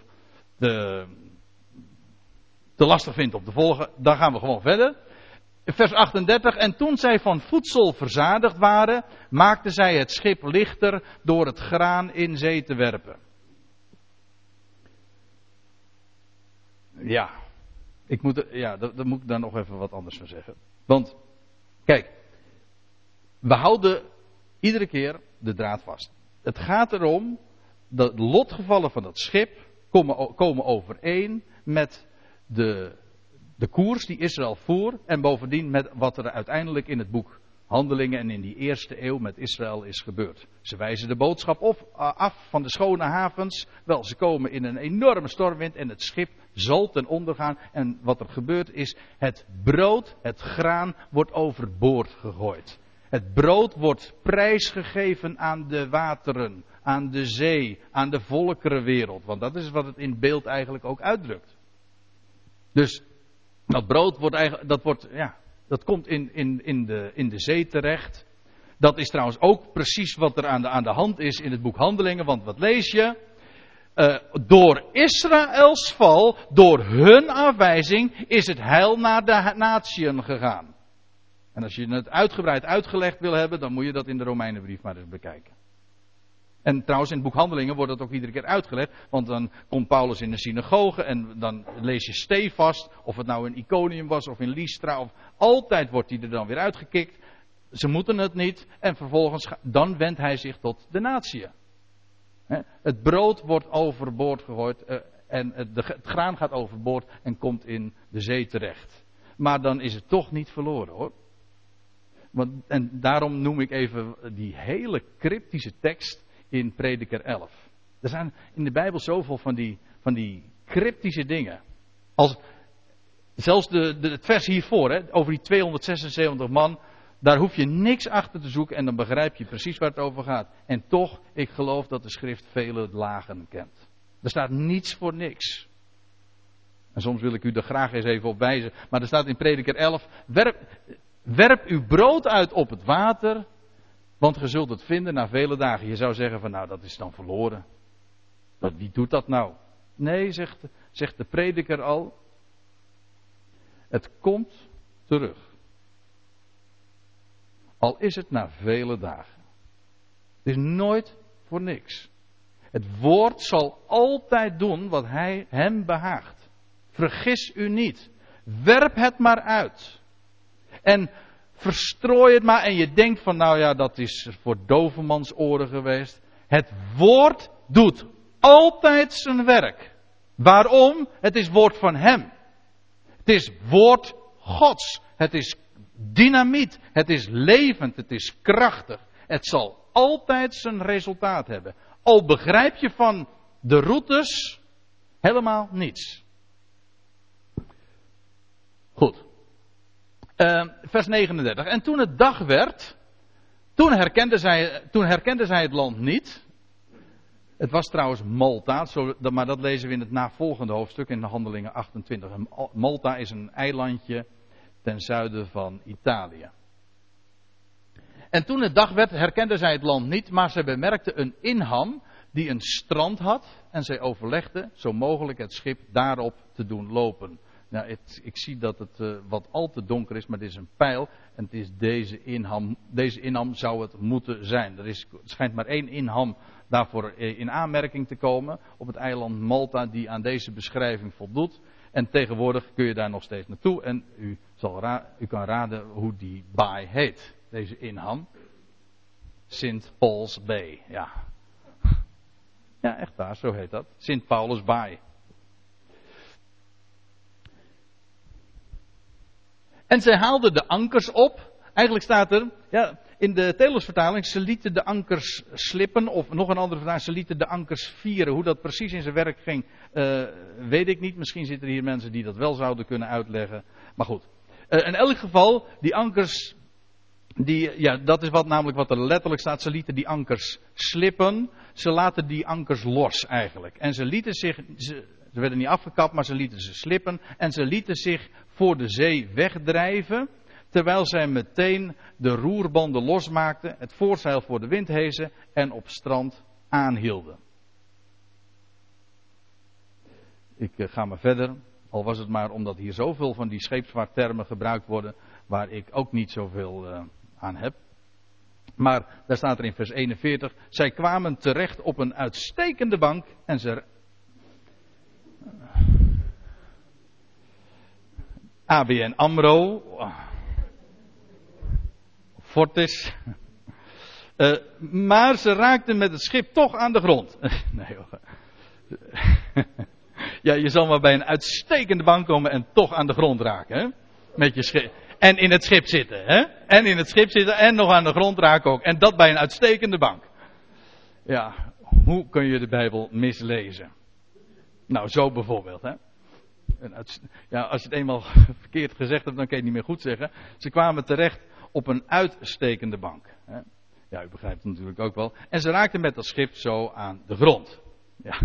te lastig vindt om te volgen, dan gaan we gewoon verder. Vers 38. En toen zij van voedsel verzadigd waren, maakten zij het schip lichter door het graan in zee te werpen. Ja, ik moet, ja, daar, moet ik dan nog even wat anders van zeggen. Want, kijk, we houden iedere keer de draad vast. Het gaat erom dat lotgevallen van dat schip komen, komen overeen met de, de koers die Israël voer. En bovendien met wat er uiteindelijk in het boek Handelingen en in die eerste eeuw met Israël is gebeurd. Ze wijzen de boodschap of, af van de schone havens. Wel, ze komen in een enorme stormwind en het schip zal ten onder gaan. En wat er gebeurt is, het brood, het graan, wordt overboord gegooid. Het brood wordt prijsgegeven aan de wateren, aan de zee, aan de volkerenwereld. Want dat is wat het in beeld eigenlijk ook uitdrukt. Dus dat brood wordt eigenlijk, dat wordt, ja, dat komt in, in, in, de, in de zee terecht. Dat is trouwens ook precies wat er aan de, aan de hand is in het boek Handelingen. Want wat lees je? Uh, door Israëls val, door hun afwijzing, is het heil naar de natieën gegaan. En als je het uitgebreid uitgelegd wil hebben, dan moet je dat in de Romeinenbrief maar eens bekijken. En trouwens, in het boek Handelingen wordt dat ook iedere keer uitgelegd. Want dan komt Paulus in de synagoge en dan lees je stevast. Of het nou in Iconium was of in Lystra. Of, altijd wordt hij er dan weer uitgekikt. Ze moeten het niet. En vervolgens, dan wendt hij zich tot de natie. Het brood wordt overboord gegooid. Eh, en het, het graan gaat overboord en komt in de zee terecht. Maar dan is het toch niet verloren hoor. Want, en daarom noem ik even die hele cryptische tekst in Prediker 11. Er zijn in de Bijbel zoveel van die, van die cryptische dingen. Als, zelfs de, het vers hiervoor, hè, over die 276 man, daar hoef je niks achter te zoeken en dan begrijp je precies waar het over gaat. En toch, ik geloof dat de schrift vele lagen kent. Er staat niets voor niks. En soms wil ik u er graag eens even op wijzen. Maar er staat in Prediker 11: werp, werp uw brood uit op het water want je zult het vinden na vele dagen. Je zou zeggen van nou dat is dan verloren. Wie doet dat nou? Nee, zegt, zegt de prediker al. Het komt terug. Al is het na vele dagen. Het is nooit voor niks. Het woord zal altijd doen wat hij hem behaagt. Vergis u niet. Werp het maar uit. En Verstrooi het maar en je denkt van nou ja, dat is voor dovenmans oren geweest. Het woord doet altijd zijn werk. Waarom? Het is woord van hem. Het is woord Gods. Het is dynamiet. Het is levend. Het is krachtig. Het zal altijd zijn resultaat hebben. Al begrijp je van de routes helemaal niets. Goed. Uh, vers 39. En toen het dag werd, toen herkenden, zij, toen zij het land niet. Het was trouwens Malta, maar dat lezen we in het navolgende hoofdstuk in de Handelingen 28. Malta is een eilandje ten zuiden van Italië. En toen het dag werd, herkenden zij het land niet, maar zij bemerkten een inham die een strand had. En zij overlegden zo mogelijk het schip daarop te doen lopen. Nou, het, ik zie dat het uh, wat al te donker is, maar het is een pijl. En het is deze inham. Deze inham zou het moeten zijn. Er is, schijnt maar één inham daarvoor in aanmerking te komen. Op het eiland Malta, die aan deze beschrijving voldoet. En tegenwoordig kun je daar nog steeds naartoe. En u, zal u kan raden hoe die baai heet. Deze inham. Sint Paul's Bay. Ja. Ja, echt waar, zo heet dat. Sint Paulus Baai. En zij haalden de ankers op. Eigenlijk staat er, ja, in de Telosvertaling, ze lieten de ankers slippen. Of nog een andere vertaling, ze lieten de ankers vieren. Hoe dat precies in zijn werk ging, uh, weet ik niet. Misschien zitten er hier mensen die dat wel zouden kunnen uitleggen. Maar goed. Uh, in elk geval, die ankers, die, ja, dat is wat namelijk wat er letterlijk staat. Ze lieten die ankers slippen. Ze laten die ankers los eigenlijk. En ze lieten zich, ze, ze werden niet afgekapt, maar ze lieten ze slippen. En ze lieten zich voor de zee wegdrijven. Terwijl zij meteen de roerbanden losmaakten, het voorzeil voor de wind hezen en op strand aanhielden. Ik eh, ga maar verder, al was het maar omdat hier zoveel van die scheepsvaarttermen gebruikt worden, waar ik ook niet zoveel uh, aan heb. Maar daar staat er in vers 41, zij kwamen terecht op een uitstekende bank en ze ABN AMRO, Fortis. Uh, maar ze raakten met het schip toch aan de grond. nee hoor. ja, je zal maar bij een uitstekende bank komen en toch aan de grond raken. Hè? Met je schip. En in het schip zitten. Hè? En in het schip zitten en nog aan de grond raken ook. En dat bij een uitstekende bank. Ja, hoe kun je de Bijbel mislezen? Nou, zo bijvoorbeeld. Hè? Ja, als je het eenmaal verkeerd gezegd hebt, dan kun je het niet meer goed zeggen. Ze kwamen terecht op een uitstekende bank. Ja, u begrijpt het natuurlijk ook wel. En ze raakten met dat schip zo aan de grond. Ja.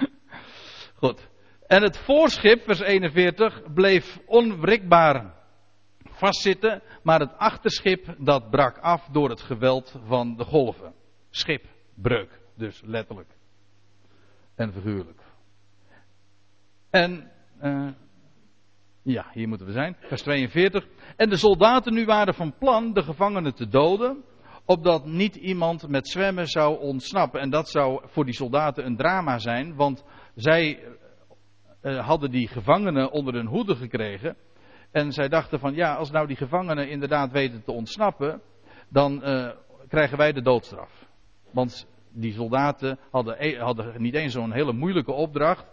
Goed. En het voorschip, vers 41, bleef onwrikbaar vastzitten, maar het achterschip dat brak af door het geweld van de golven. Schipbreuk, dus letterlijk. En figuurlijk. En, uh, ja, hier moeten we zijn, vers 42. En de soldaten nu waren van plan de gevangenen te doden, opdat niet iemand met zwemmen zou ontsnappen. En dat zou voor die soldaten een drama zijn, want zij uh, hadden die gevangenen onder hun hoede gekregen. En zij dachten van, ja, als nou die gevangenen inderdaad weten te ontsnappen, dan uh, krijgen wij de doodstraf. Want die soldaten hadden, e-, hadden niet eens zo'n hele moeilijke opdracht.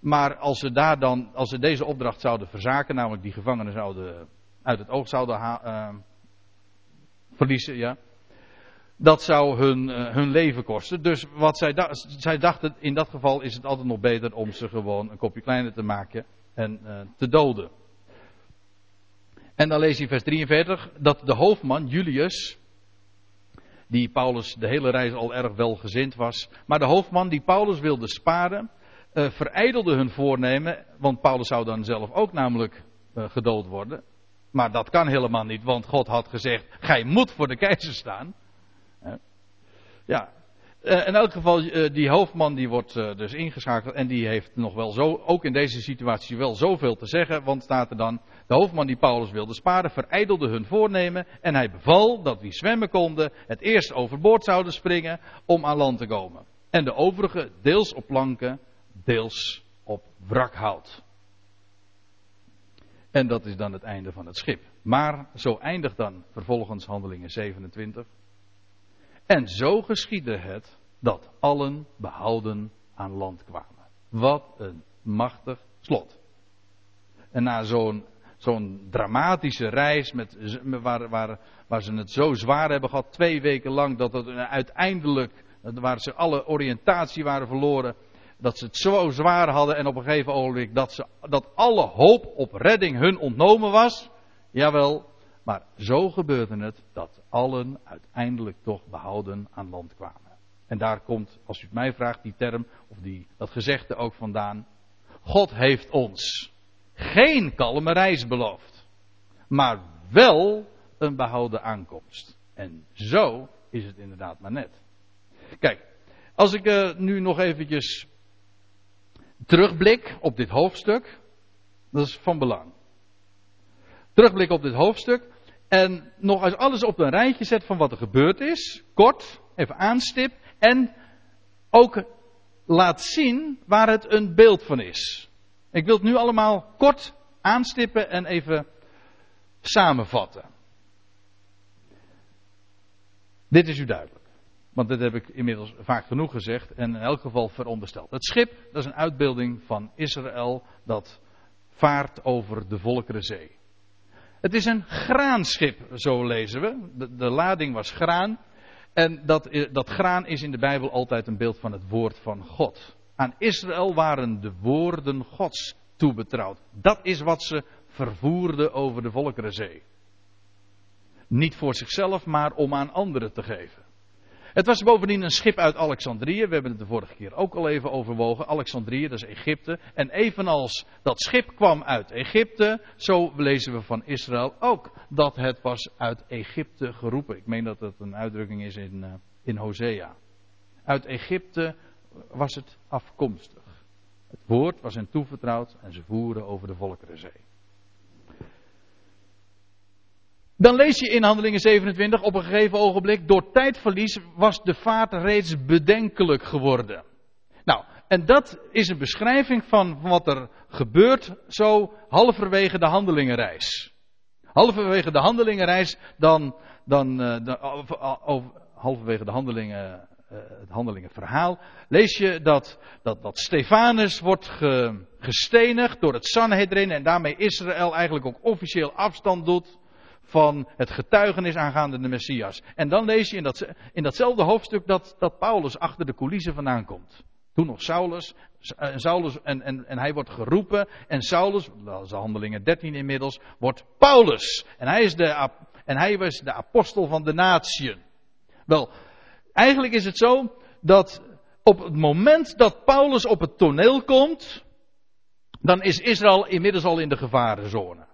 Maar als ze daar dan, als ze deze opdracht zouden verzaken, namelijk die gevangenen zouden uit het oog zouden uh, verliezen, ja. Dat zou hun, uh, hun leven kosten. Dus wat zij, da zij dachten, in dat geval is het altijd nog beter om ze gewoon een kopje kleiner te maken en uh, te doden. En dan lees je vers 43 dat de hoofdman Julius, die Paulus de hele reis al erg welgezind was, maar de hoofdman die Paulus wilde sparen, uh, hun voornemen, want Paulus zou dan zelf ook namelijk uh, gedood worden. Maar dat kan helemaal niet, want God had gezegd: Gij moet voor de keizer staan. Ja. Uh, in elk geval, die hoofdman die wordt dus ingeschakeld en die heeft nog wel zo, ook in deze situatie wel zoveel te zeggen, want staat er dan, de hoofdman die Paulus wilde sparen, verijdelde hun voornemen en hij beval dat wie zwemmen konden het eerst overboord zouden springen om aan land te komen. En de overige deels op planken deels op wrakhout. En dat is dan het einde van het schip. Maar zo eindigt dan vervolgens handelingen 27. En zo geschiedde het dat allen behouden aan land kwamen. Wat een machtig slot. En na zo'n zo'n dramatische reis met, waar, waar, waar ze het zo zwaar hebben gehad, twee weken lang, dat het uiteindelijk, waar ze alle oriëntatie waren verloren, dat ze het zo zwaar hadden en op een gegeven ogenblik dat, ze, dat alle hoop op redding hun ontnomen was. Jawel, maar zo gebeurde het dat allen uiteindelijk toch behouden aan land kwamen. En daar komt, als u het mij vraagt, die term of die, dat gezegde ook vandaan. God heeft ons geen kalme reis beloofd, maar wel een behouden aankomst. En zo is het inderdaad maar net. Kijk, als ik uh, nu nog eventjes terugblik op dit hoofdstuk. Dat is van belang. Terugblik op dit hoofdstuk. En nog eens alles op een rijtje zet van wat er gebeurd is. Kort, even aanstip. En ook laat zien waar het een beeld van is. Ik wil het nu allemaal kort aanstippen en even samenvatten. Dit is u duidelijk. Want dit heb ik inmiddels vaak genoeg gezegd en in elk geval verondersteld. Het schip, dat is een uitbeelding van Israël dat vaart over de Volkerenzee. Het is een graanschip, zo lezen we. De, de lading was graan. En dat, dat graan is in de Bijbel altijd een beeld van het woord van God. Aan Israël waren de woorden Gods toebetrouwd. Dat is wat ze vervoerden over de Volkerenzee. Niet voor zichzelf, maar om aan anderen te geven. Het was bovendien een schip uit Alexandrië. We hebben het de vorige keer ook al even overwogen. Alexandrië, dat is Egypte. En evenals dat schip kwam uit Egypte, zo lezen we van Israël ook dat het was uit Egypte geroepen. Ik meen dat dat een uitdrukking is in, uh, in Hosea. Uit Egypte was het afkomstig. Het woord was hen toevertrouwd en ze voeren over de Volkerenzee. Dan lees je in Handelingen 27 op een gegeven ogenblik, door tijdverlies was de vaart reeds bedenkelijk geworden. Nou, en dat is een beschrijving van wat er gebeurt zo halverwege de handelingenreis. Halverwege de handelingenreis, dan, dan, uh, dan over, halverwege de handelingen, het handelingenverhaal, lees je dat, dat, dat Stefanus wordt ge, gestenigd door het Sanhedrin en daarmee Israël eigenlijk ook officieel afstand doet van het getuigenis aangaande de Messias. En dan lees je in, dat, in datzelfde hoofdstuk dat, dat Paulus achter de coulissen vandaan komt. Toen nog Saulus, en, Saulus en, en, en hij wordt geroepen. En Saulus, dat is de handelingen 13 inmiddels, wordt Paulus. En hij, is de, en hij was de apostel van de natieën. Wel, eigenlijk is het zo dat op het moment dat Paulus op het toneel komt, dan is Israël inmiddels al in de gevarenzone.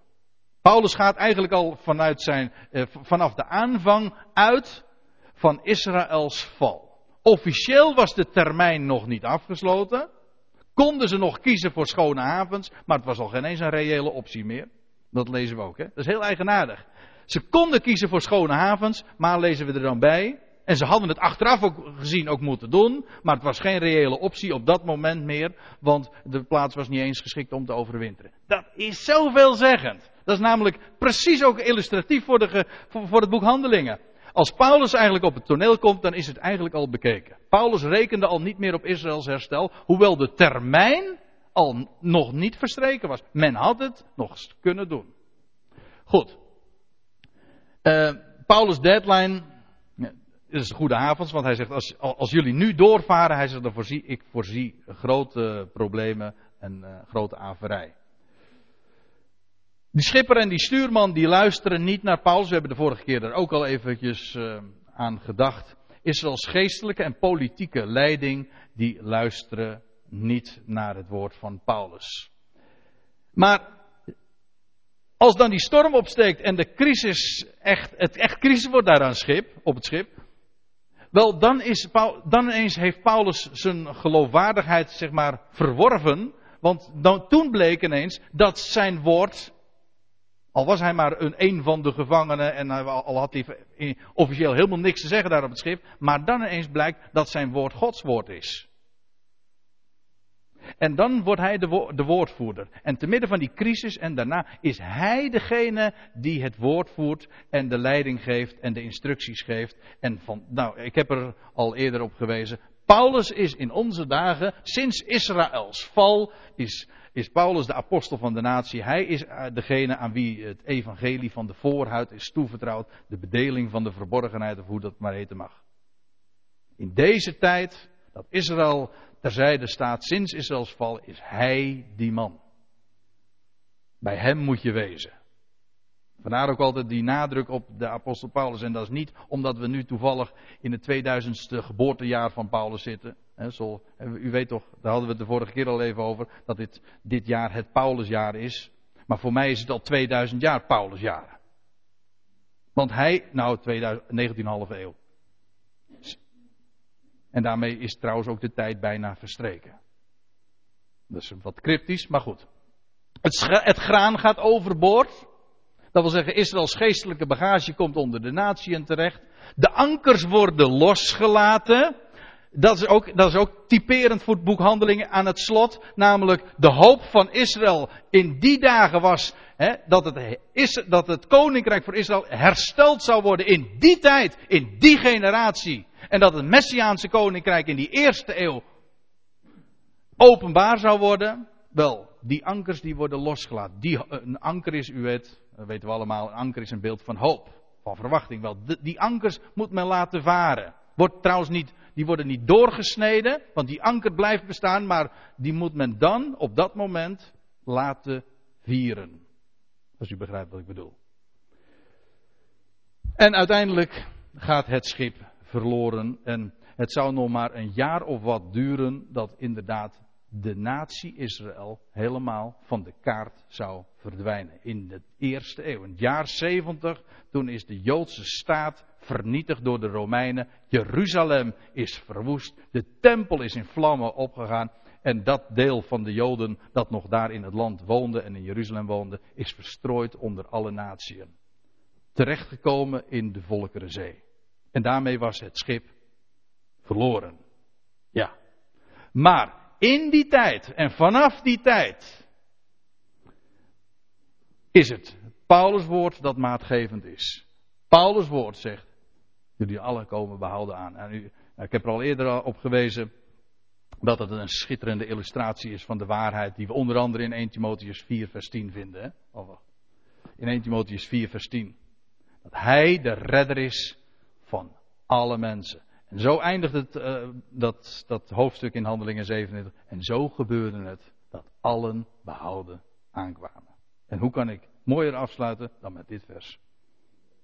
Paulus gaat eigenlijk al vanuit zijn, eh, vanaf de aanvang uit van Israëls val. Officieel was de termijn nog niet afgesloten. Konden ze nog kiezen voor schone havens, maar het was al geen eens een reële optie meer. Dat lezen we ook, hè? Dat is heel eigenaardig. Ze konden kiezen voor schone havens, maar lezen we er dan bij. En ze hadden het achteraf ook gezien ook moeten doen, maar het was geen reële optie op dat moment meer, want de plaats was niet eens geschikt om te overwinteren. Dat is zoveelzeggend. Dat is namelijk precies ook illustratief voor, de, voor, het boek Handelingen. Als Paulus eigenlijk op het toneel komt, dan is het eigenlijk al bekeken. Paulus rekende al niet meer op Israëls herstel, hoewel de termijn al nog niet verstreken was. Men had het nog kunnen doen. Goed. Uh, Paulus' deadline is goede avond, want hij zegt: als, als jullie nu doorvaren, hij zegt, dan voorzie ik voorzie grote problemen en uh, grote averij. Die schipper en die stuurman die luisteren niet naar Paulus. We hebben de vorige keer er ook al eventjes uh, aan gedacht. Israëls geestelijke en politieke leiding die luisteren niet naar het woord van Paulus. Maar als dan die storm opsteekt en de crisis echt, het echt crisis wordt daar aan schip, op het schip. Wel, dan, is, dan ineens heeft Paulus zijn geloofwaardigheid, zeg maar, verworven. Want dan, toen bleek ineens dat zijn woord al was hij maar een, een van de gevangenen en al had hij officieel helemaal niks te zeggen daar op het schip. Maar dan ineens blijkt dat zijn woord Gods woord is. En dan wordt hij de, de woordvoerder. En te midden van die crisis en daarna is hij degene die het woord voert en de leiding geeft en de instructies geeft. En van, nou, ik heb er al eerder op gewezen. Paulus is in onze dagen, sinds Israëls val, is is Paulus de apostel van de natie. Hij is eh, degene aan wie het evangelie van de voorhuid is toevertrouwd. De bedeling van de verborgenheid, of hoe dat maar heten mag. In deze tijd dat Israël terzijde staat, sinds Israëls val, is hij die man. Bij hem moet je wezen. Vandaar ook altijd die nadruk op de apostel Paulus. En dat is niet omdat we nu toevallig in het 2000ste geboortejaar van Paulus zitten. zo, u weet toch, daar hadden we het de vorige keer al even over, dat dit, dit jaar het Paulusjaar is. Maar voor mij is het al 2000 jaar Paulusjaar. Want hij, nou 2000, 19,5 eeuw. En daarmee is trouwens ook de tijd bijna verstreken. Dat is wat cryptisch, maar goed. Het, het graan gaat overboord. Dat wil zeggen, Israëls geestelijke bagage komt onder de natieën terecht. De ankers worden losgelaten. Dat is, ook, dat is ook typerend voor het boek Handelingen aan het slot. Namelijk, de hoop van Israël in die dagen was hè, dat, het, is, dat het koninkrijk voor Israël hersteld zou worden in die tijd, in die generatie. En dat het Messiaanse koninkrijk in die eerste eeuw openbaar zou worden. Wel, die ankers die worden losgelaten. Die, een anker is, u weet, weten we allemaal, een anker is een beeld van hoop, van verwachting. Wel, die ankers moet men laten varen. Wordt trouwens niet, die worden niet doorgesneden, want die anker blijft bestaan, maar die moet men dan op dat moment laten vieren. Als u begrijpt wat ik bedoel. En uiteindelijk gaat het schip verloren en het zou nog maar een jaar of wat duren dat inderdaad de natie Israël helemaal van de kaart zou verdwijnen. In de eerste eeuw, in het jaar 70, toen is de Joodse staat vernietigd door de Romeinen. Jeruzalem is verwoest. De tempel is in vlammen opgegaan. En dat deel van de Joden dat nog daar in het land woonde en in Jeruzalem woonde, is verstrooid onder alle naties. Terechtgekomen in de Volkerenzee. En daarmee was het schip verloren. Ja. Maar in die tijd en vanaf die tijd is het Paulus woord dat maatgevend is. Paulus woord zegt, jullie alle komen behouden aan. En ik heb er al eerder op gewezen dat het een schitterende illustratie is van de waarheid die we onder andere in 1 Timotheus 4 vers 10 vinden. Oh, in 1 Timotheus 4 vers 10. Dat hij de redder is van alle mensen. En zo eindigt het, uh, dat, dat hoofdstuk in Handelingen 27. En zo gebeurde het dat allen behouden aankwamen. En hoe kan ik mooier afsluiten dan met dit vers?